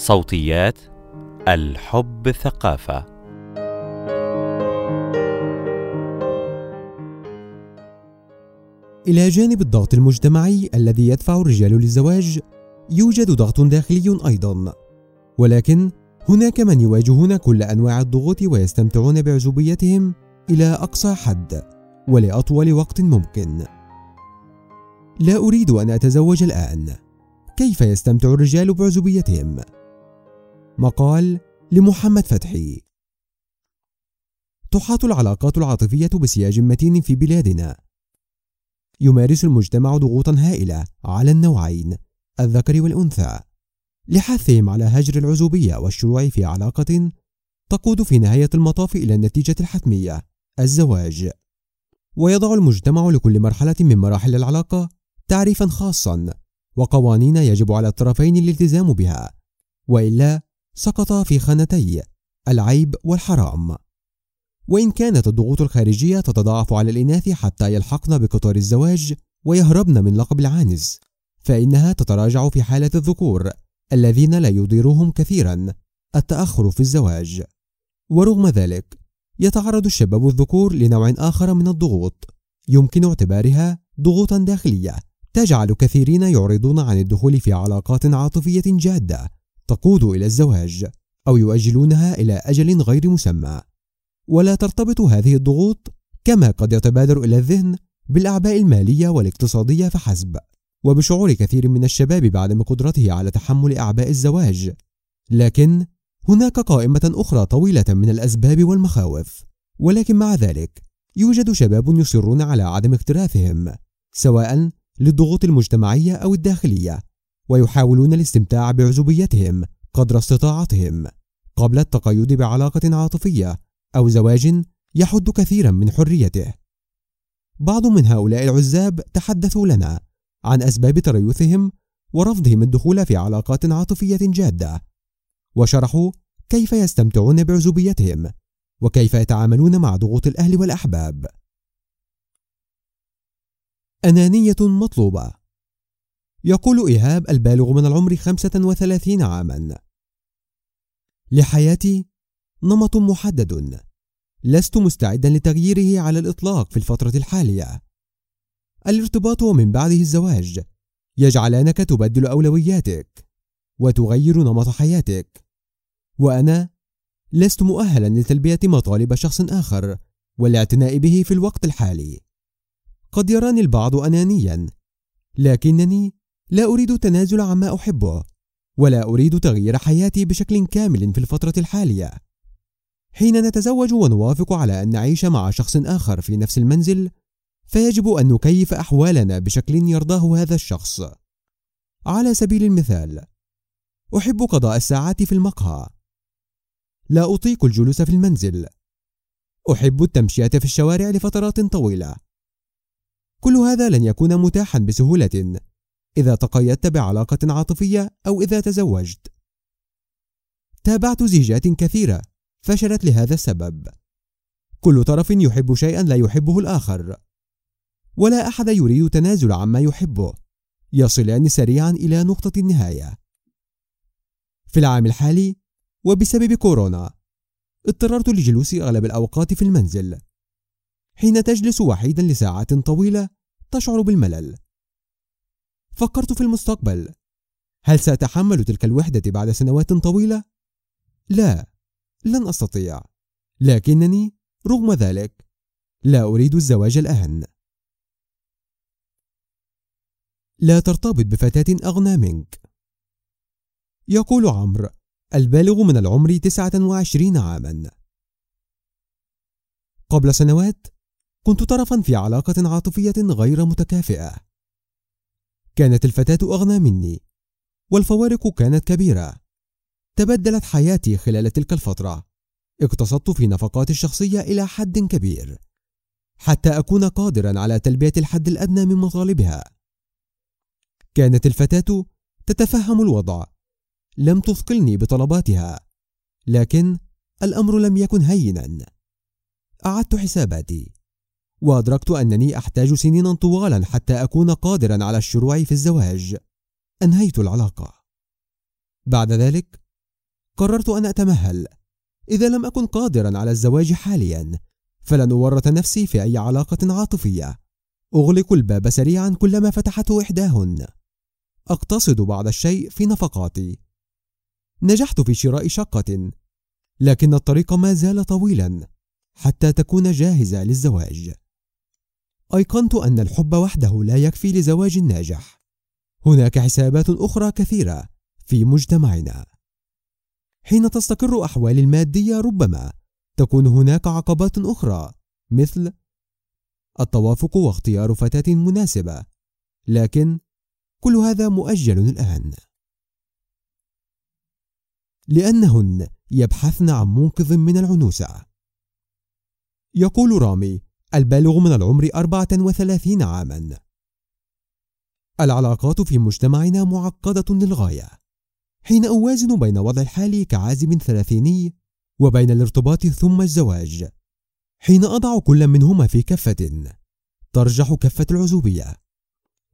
صوتيات الحب ثقافة. إلى جانب الضغط المجتمعي الذي يدفع الرجال للزواج يوجد ضغط داخلي أيضا. ولكن هناك من يواجهون كل أنواع الضغوط ويستمتعون بعزوبيتهم إلى أقصى حد ولأطول وقت ممكن. لا أريد أن أتزوج الآن. كيف يستمتع الرجال بعزوبيتهم؟ مقال لمحمد فتحي. تحاط العلاقات العاطفية بسياج متين في بلادنا. يمارس المجتمع ضغوطا هائلة على النوعين الذكر والأنثى. لحثهم على هجر العزوبية والشروع في علاقة تقود في نهاية المطاف إلى النتيجة الحتمية الزواج. ويضع المجتمع لكل مرحلة من مراحل العلاقة تعريفا خاصا وقوانين يجب على الطرفين الالتزام بها. وإلا سقطا في خانتي العيب والحرام. وإن كانت الضغوط الخارجية تتضاعف على الإناث حتى يلحقن بقطار الزواج ويهربن من لقب العانز فإنها تتراجع في حالة الذكور الذين لا يضيرهم كثيرا التأخر في الزواج. ورغم ذلك يتعرض الشباب الذكور لنوع آخر من الضغوط يمكن اعتبارها ضغوطا داخلية تجعل كثيرين يعرضون عن الدخول في علاقات عاطفية جادة تقود إلى الزواج أو يؤجلونها إلى أجل غير مسمى. ولا ترتبط هذه الضغوط كما قد يتبادر إلى الذهن بالأعباء المالية والاقتصادية فحسب. وبشعور كثير من الشباب بعدم قدرته على تحمل أعباء الزواج. لكن هناك قائمة أخرى طويلة من الأسباب والمخاوف. ولكن مع ذلك يوجد شباب يصرون على عدم اكتراثهم سواء للضغوط المجتمعية أو الداخلية. ويحاولون الاستمتاع بعزوبيتهم قدر استطاعتهم قبل التقيد بعلاقة عاطفية أو زواج يحد كثيرا من حريته. بعض من هؤلاء العزاب تحدثوا لنا عن أسباب تريثهم ورفضهم الدخول في علاقات عاطفية جادة وشرحوا كيف يستمتعون بعزوبيتهم وكيف يتعاملون مع ضغوط الأهل والأحباب. أنانية مطلوبة يقول إيهاب البالغ من العمر 35 عاما. لحياتي نمط محدد. لست مستعدا لتغييره على الإطلاق في الفترة الحالية. الارتباط ومن بعده الزواج. يجعلانك تبدل أولوياتك وتغير نمط حياتك. وأنا لست مؤهلا لتلبية مطالب شخص آخر والاعتناء به في الوقت الحالي. قد يراني البعض أنانيا لكنني لا أريد التنازل عما أحبه ولا أريد تغيير حياتي بشكل كامل في الفترة الحالية. حين نتزوج ونوافق على أن نعيش مع شخص آخر في نفس المنزل فيجب أن نكيف أحوالنا بشكل يرضاه هذا الشخص. على سبيل المثال أحب قضاء الساعات في المقهى. لا أطيق الجلوس في المنزل. أحب التمشية في الشوارع لفترات طويلة. كل هذا لن يكون متاحا بسهولة. إذا تقيدت بعلاقة عاطفية أو إذا تزوجت. تابعت زيجات كثيرة فشلت لهذا السبب. كل طرف يحب شيئا لا يحبه الآخر، ولا أحد يريد تنازل عما يحبه، يصلان سريعا إلى نقطة النهاية. في العام الحالي وبسبب كورونا اضطررت لجلوس أغلب الأوقات في المنزل حين تجلس وحيدا لساعات طويلة تشعر بالملل فكرت في المستقبل. هل سأتحمل تلك الوحدة بعد سنوات طويلة؟ لا لن أستطيع. لكنني رغم ذلك لا أريد الزواج الآن لا ترتبط بفتاة أغنى منك. يقول عمرو البالغ من العمر 29 عاما. قبل سنوات كنت طرفا في علاقة عاطفية غير متكافئة. كانت الفتاة أغنى مني، والفوارق كانت كبيرة. تبدلت حياتي خلال تلك الفترة. اقتصدت في نفقاتي الشخصية إلى حد كبير، حتى أكون قادرا على تلبية الحد الأدنى من مطالبها. كانت الفتاة تتفهم الوضع، لم تثقلني بطلباتها، لكن الأمر لم يكن هينا. أعدت حساباتي وأدركت أنني أحتاج سنين طوالا حتى أكون قادرا على الشروع في الزواج. أنهيت العلاقة. بعد ذلك قررت أن أتمهل. إذا لم أكن قادرا على الزواج حاليا فلن أورط نفسي في أي علاقة عاطفية. أغلق الباب سريعا كلما فتحته إحداهن. أقتصد بعض الشيء في نفقاتي. نجحت في شراء شقة لكن الطريق ما زال طويلا حتى تكون جاهزة للزواج. أيقنت أن الحب وحده لا يكفي لزواج ناجح. هناك حسابات أخرى كثيرة في مجتمعنا. حين تستقر أحوال المادية ربما تكون هناك عقبات أخرى مثل التوافق واختيار فتاة مناسبة. لكن كل هذا مؤجل الآن. لأنهن يبحثن عن منقذ من العنوسة. يقول رامي البالغ من العمر 34 عاما. العلاقات في مجتمعنا معقدة للغاية. حين أوازن بين وضع الحال كعازب ثلاثيني وبين الارتباط ثم الزواج. حين أضع كل منهما في كفة ترجح كفة العزوبية.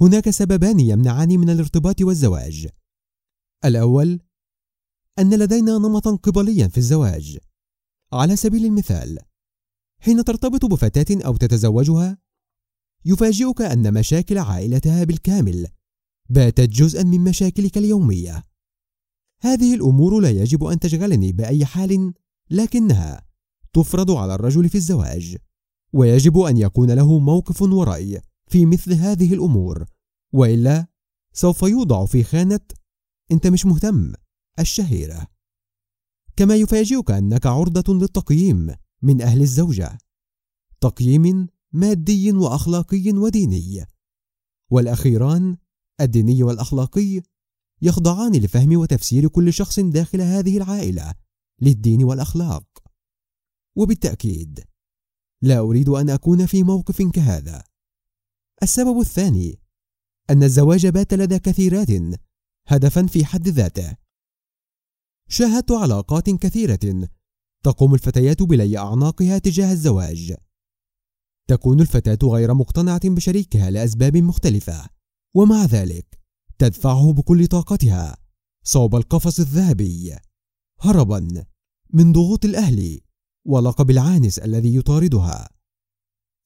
هناك سببان يمنعان من الارتباط والزواج. الأول أن لدينا نمطا قبليا في الزواج. على سبيل المثال حين ترتبط بفتاة أو تتزوجها يفاجئك أن مشاكل عائلتها بالكامل باتت جزءا من مشاكلك اليومية. هذه الأمور لا يجب أن تشغلني بأي حال لكنها تفرض على الرجل في الزواج ويجب أن يكون له موقف ورأي في مثل هذه الأمور وإلا سوف يوضع في خانة أنت مش مهتم الشهيرة. كما يفاجئك أنك عرضة للتقييم من أهل الزوجة تقييم مادي وأخلاقي وديني. والأخيران الديني والأخلاقي يخضعان لفهم وتفسير كل شخص داخل هذه العائلة للدين والأخلاق. وبالتأكيد لا أريد أن أكون في موقف كهذا. السبب الثاني أن الزواج بات لدى كثيرات هدفا في حد ذاته. شاهدت علاقات كثيرة تقوم الفتيات بلي أعناقها تجاه الزواج. تكون الفتاة غير مقتنعة بشريكها لأسباب مختلفة ومع ذلك تدفعه بكل طاقتها. صوب القفص الذهبي. هربا من ضغوط الأهل ولقب العانس الذي يطاردها.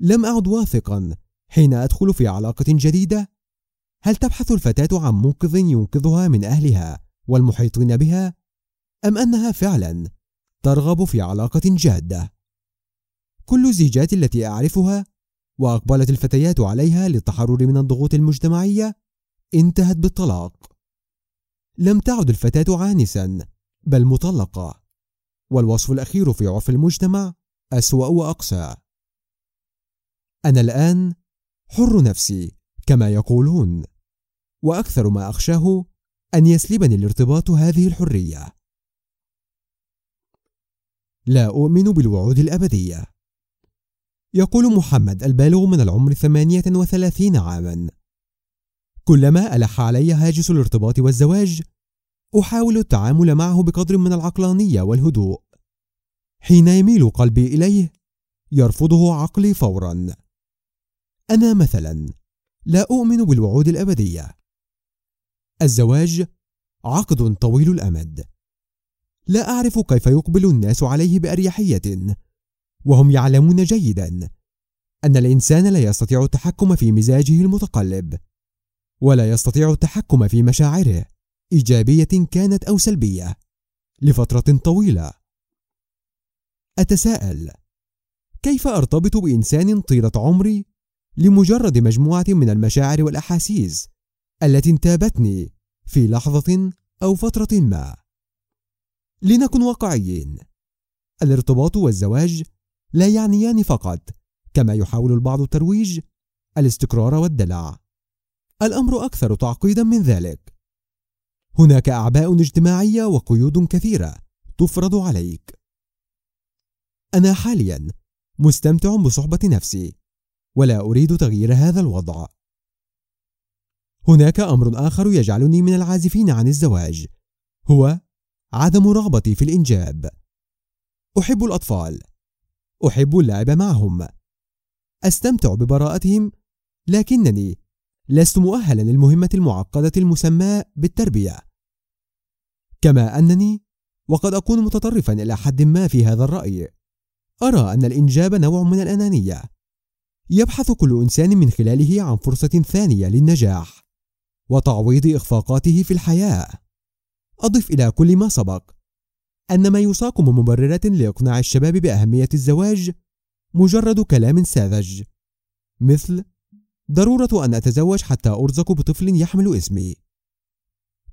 لم أعد واثقا حين أدخل في علاقة جديدة. هل تبحث الفتاة عن منقذ ينقذها من أهلها والمحيطين بها أم أنها فعلا ترغب في علاقة جادة. كل الزيجات التي أعرفها وأقبلت الفتيات عليها للتحرر من الضغوط المجتمعية انتهت بالطلاق. لم تعد الفتاة عانسا بل مطلقة والوصف الأخير في عرف المجتمع أسوأ وأقسى. أنا الآن حر نفسي كما يقولون وأكثر ما أخشاه أن يسلبني الارتباط هذه الحرية. لا أؤمن بالوعود الأبدية. يقول محمد البالغ من العمر ثمانية وثلاثين عاما. كلما ألح علي هاجس الارتباط والزواج أحاول التعامل معه بقدر من العقلانية والهدوء. حين يميل قلبي إليه يرفضه عقلي فورا. أنا مثلا لا أؤمن بالوعود الأبدية. الزواج عقد طويل الأمد. لا أعرف كيف يقبل الناس عليه بأريحية. وهم يعلمون جيدا أن الإنسان لا يستطيع التحكم في مزاجه المتقلب ولا يستطيع التحكم في مشاعره إيجابية كانت أو سلبية لفترة طويلة. أتساءل كيف أرتبط بإنسان طيلة عمري لمجرد مجموعة من المشاعر والأحاسيس التي انتابتني في لحظة أو فترة ما؟ لنكن واقعيين. الارتباط والزواج لا يعنيان فقط كما يحاول البعض الترويج الاستقرار والدلع. الأمر أكثر تعقيدا من ذلك. هناك أعباء اجتماعية وقيود كثيرة تفرض عليك. أنا حاليا مستمتع بصحبة نفسي ولا أريد تغيير هذا الوضع. هناك أمر آخر يجعلني من العازفين عن الزواج هو عدم رغبتي في الإنجاب. أحب الأطفال. أحب اللعب معهم. أستمتع ببراءتهم لكنني لست مؤهلا للمهمة المعقدة المسماة بالتربية. كما أنني وقد أكون متطرفا إلى حد ما في هذا الرأي. أرى أن الإنجاب نوع من الأنانية. يبحث كل إنسان من خلاله عن فرصة ثانية للنجاح وتعويض إخفاقاته في الحياة. أضف إلى كل ما سبق. أن ما يساق من مبررات لإقناع الشباب بأهمية الزواج مجرد كلام ساذج. مثل ضرورة أن أتزوج حتى أرزق بطفل يحمل اسمي.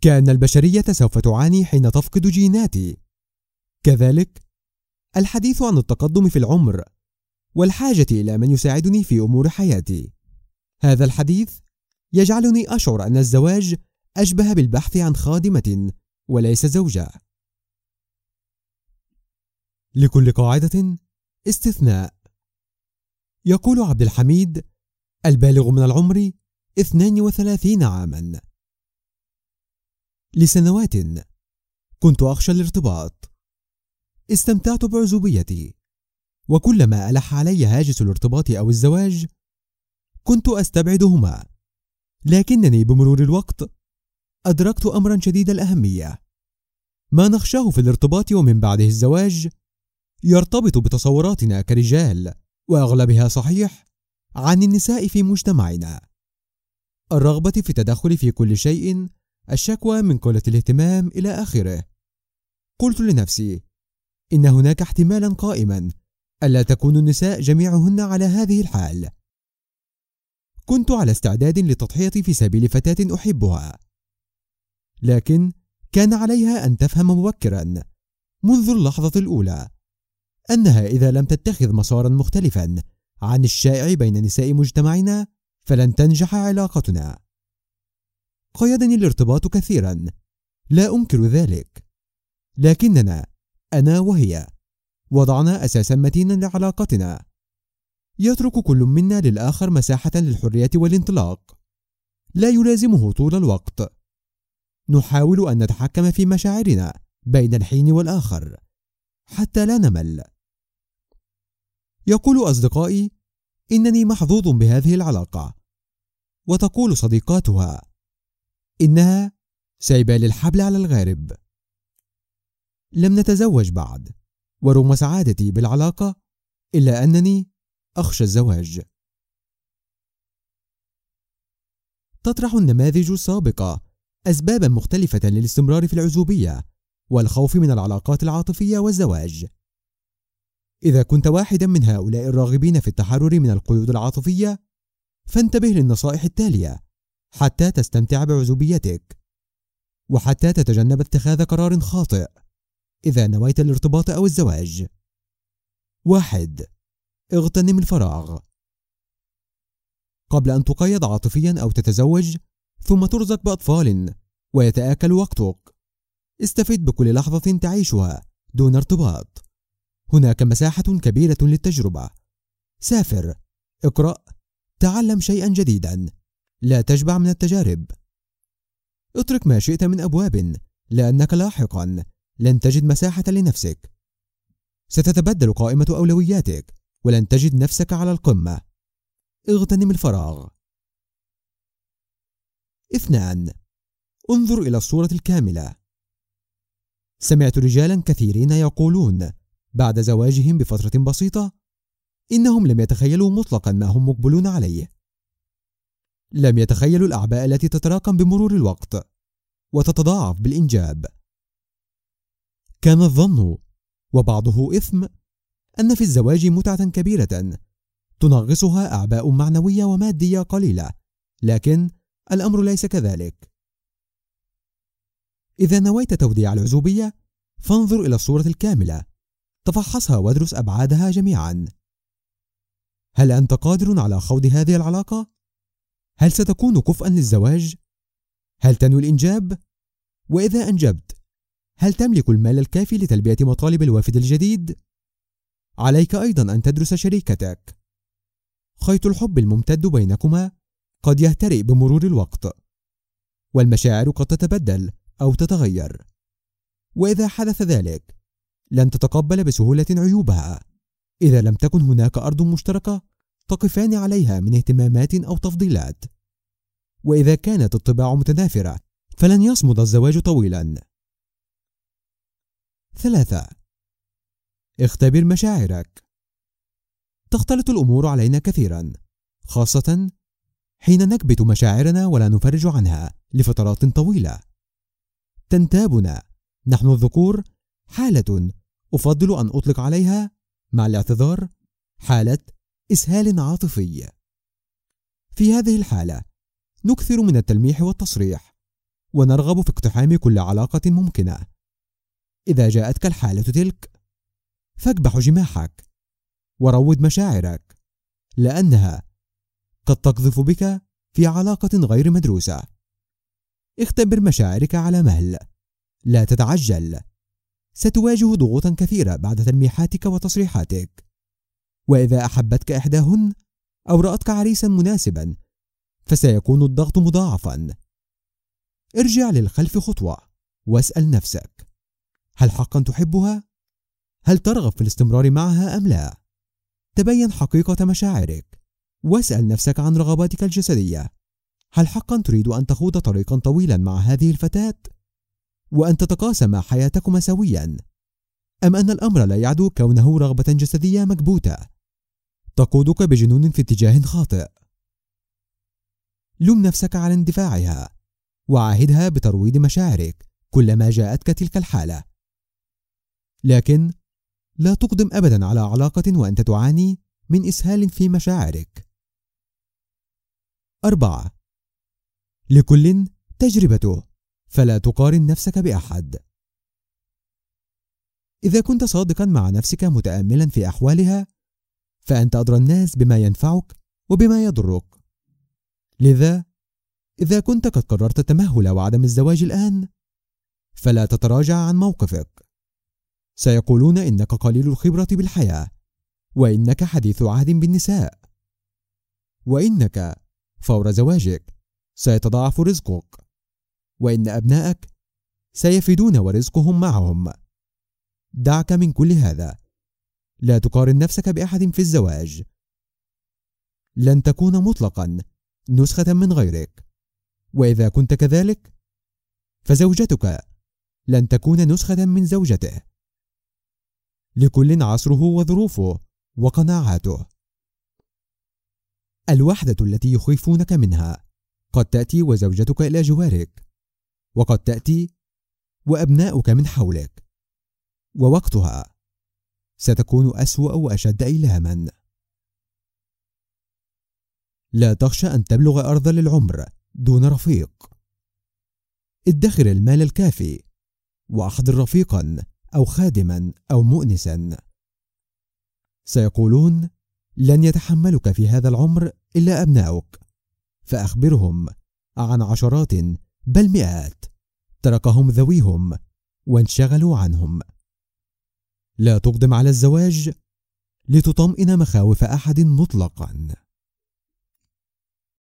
كأن البشرية سوف تعاني حين تفقد جيناتي. كذلك الحديث عن التقدم في العمر والحاجة إلى من يساعدني في أمور حياتي. هذا الحديث يجعلني أشعر أن الزواج أشبه بالبحث عن خادمة وليس زوجة لكل قاعدة استثناء. يقول عبد الحميد البالغ من العمر 32 عاما. لسنوات كنت أخشى الارتباط. استمتعت بعزوبيتي. وكلما ألح علي هاجس الارتباط أو الزواج كنت أستبعدهما. لكنني بمرور الوقت أدركت أمرا شديد الأهمية. ما نخشاه في الارتباط ومن بعده الزواج يرتبط بتصوراتنا كرجال وأغلبها صحيح عن النساء في مجتمعنا. الرغبة في التدخل في كل شيء الشكوى من قلة الاهتمام إلى آخره. قلت لنفسي إن هناك احتمالا قائما ألا تكون النساء جميعهن على هذه الحال. كنت على استعداد للتضحية في سبيل فتاة أحبها. لكن كان عليها أن تفهم مبكرا منذ اللحظة الأولى أنها إذا لم تتخذ مسارا مختلفا عن الشائع بين نساء مجتمعنا فلن تنجح علاقتنا. قيدني الارتباط كثيرا لا أنكر ذلك لكننا أنا وهي وضعنا أساسا متينا لعلاقتنا. يترك كل منا للآخر مساحة للحرية والانطلاق. لا يلازمه طول الوقت. نحاول أن نتحكم في مشاعرنا بين الحين والآخر حتى لا نمل. يقول أصدقائي إنني محظوظ بهذه العلاقة. وتقول صديقاتها إنها سايبة للحبل على الغارب. لم نتزوج بعد ورغم سعادتي بالعلاقة إلا أنني أخشى الزواج. تطرح النماذج السابقة أسبابا مختلفة للاستمرار في العزوبية والخوف من العلاقات العاطفية والزواج. إذا كنت واحدا من هؤلاء الراغبين في التحرر من القيود العاطفية فانتبه للنصائح التالية حتى تستمتع بعزوبيتك وحتى تتجنب اتخاذ قرار خاطئ إذا نويت الارتباط أو الزواج. واحد اغتنم الفراغ. قبل أن تقيد عاطفيا أو تتزوج ثم ترزق بأطفال ويتآكل وقتك. استفد بكل لحظة تعيشها دون ارتباط. هناك مساحة كبيرة للتجربة. سافر. اقرأ. تعلم شيئا جديدا. لا تشبع من التجارب. اترك ما شئت من أبواب لأنك لاحقا. لن تجد مساحة لنفسك. ستتبدل قائمة أولوياتك. ولن تجد نفسك على القمة. اغتنم الفراغ. اثنان. انظر إلى الصورة الكاملة. سمعت رجالا كثيرين يقولون بعد زواجهم بفترة بسيطة إنهم لم يتخيلوا مطلقا ما هم مقبلون عليه. لم يتخيلوا الأعباء التي تتراكم بمرور الوقت وتتضاعف بالإنجاب. كان الظن وبعضه إثم أن في الزواج متعة كبيرة تنغصها أعباء معنوية ومادية قليلة لكن الأمر ليس كذلك إذا نويت توديع العزوبية فانظر إلى الصورة الكاملة تفحصها وادرس أبعادها جميعا هل أنت قادر على خوض هذه العلاقة؟ هل ستكون كفءا للزواج؟ هل تنوي الإنجاب؟ وإذا أنجبت هل تملك المال الكافي لتلبية مطالب الوافد الجديد؟ عليك أيضا أن تدرس شريكتك خيط الحب الممتد بينكما قد يهترئ بمرور الوقت والمشاعر قد تتبدل أو تتغير. وإذا حدث ذلك لن تتقبل بسهولة عيوبها. إذا لم تكن هناك أرض مشتركة تقفان عليها من اهتمامات أو تفضيلات. وإذا كانت الطباع متنافرة فلن يصمد الزواج طويلا. ثلاثة اختبر مشاعرك. تختلط الأمور علينا كثيرا خاصة حين نكبت مشاعرنا ولا نفرج عنها لفترات طويلة. تنتابنا. نحن الذكور حالة أفضل أن أطلق عليها مع الاعتذار حالة إسهال عاطفي. في هذه الحالة نكثر من التلميح والتصريح ونرغب في اقتحام كل علاقة ممكنة. إذا جاءتك الحالة تلك فاكبح جماحك وروض مشاعرك لأنها قد تقذف بك في علاقة غير مدروسة. اختبر مشاعرك على مهل. لا تتعجل. ستواجه ضغوطا كثيرة بعد تلميحاتك وتصريحاتك. وإذا أحبتك إحداهن أو رأتك عريسا مناسبا فسيكون الضغط مضاعفا. ارجع للخلف خطوة. واسأل نفسك. هل حقا تحبها؟ هل ترغب في الاستمرار معها أم لا؟ تبين حقيقة مشاعرك. واسأل نفسك عن رغباتك الجسدية. هل حقا تريد أن تخوض طريقا طويلا مع هذه الفتاة؟ وأن تتقاسم حياتكما سويا. أم أن الأمر لا يعدو كونه رغبة جسدية مكبوتة؟ تقودك بجنون في اتجاه خاطئ. لم نفسك على اندفاعها. وعاهدها بترويض مشاعرك كلما جاءتك تلك الحالة. لكن لا تقدم أبدا على علاقة وأنت تعاني من إسهال في مشاعرك. أربعة. لكل تجربته فلا تقارن نفسك بأحد. إذا كنت صادقا مع نفسك متأملا في أحوالها فأنت أدرى الناس بما ينفعك وبما يضرك. لذا إذا كنت قد قررت التمهل وعدم الزواج الآن فلا تتراجع عن موقفك. سيقولون إنك قليل الخبرة بالحياة وإنك حديث عهد بالنساء. وإنك فور زواجك. سيتضاعف رزقك. وإن أبنائك سيفدون ورزقهم معهم. دعك من كل هذا. لا تقارن نفسك بأحد في الزواج. لن تكون مطلقا. نسخة من غيرك. وإذا كنت كذلك فزوجتك لن تكون نسخة من زوجته. لكل عصره وظروفه وقناعاته. الوحدة التي يخيفونك منها. قد تأتي وزوجتك إلى جوارك. وقد تأتي وأبناؤك من حولك. ووقتها ستكون أسوأ وأشد إيلاما لا تخشى أن تبلغ أرض العمر دون رفيق. ادخر المال الكافي وأحضر رفيقا أو خادما أو مؤنسا. سيقولون لن يتحملك في هذا العمر إلا أبناؤك. فأخبرهم عن عشرات بل مئات. تركهم ذويهم وانشغلوا عنهم. لا تقدم على الزواج لتطمئن مخاوف أحد مطلقاً.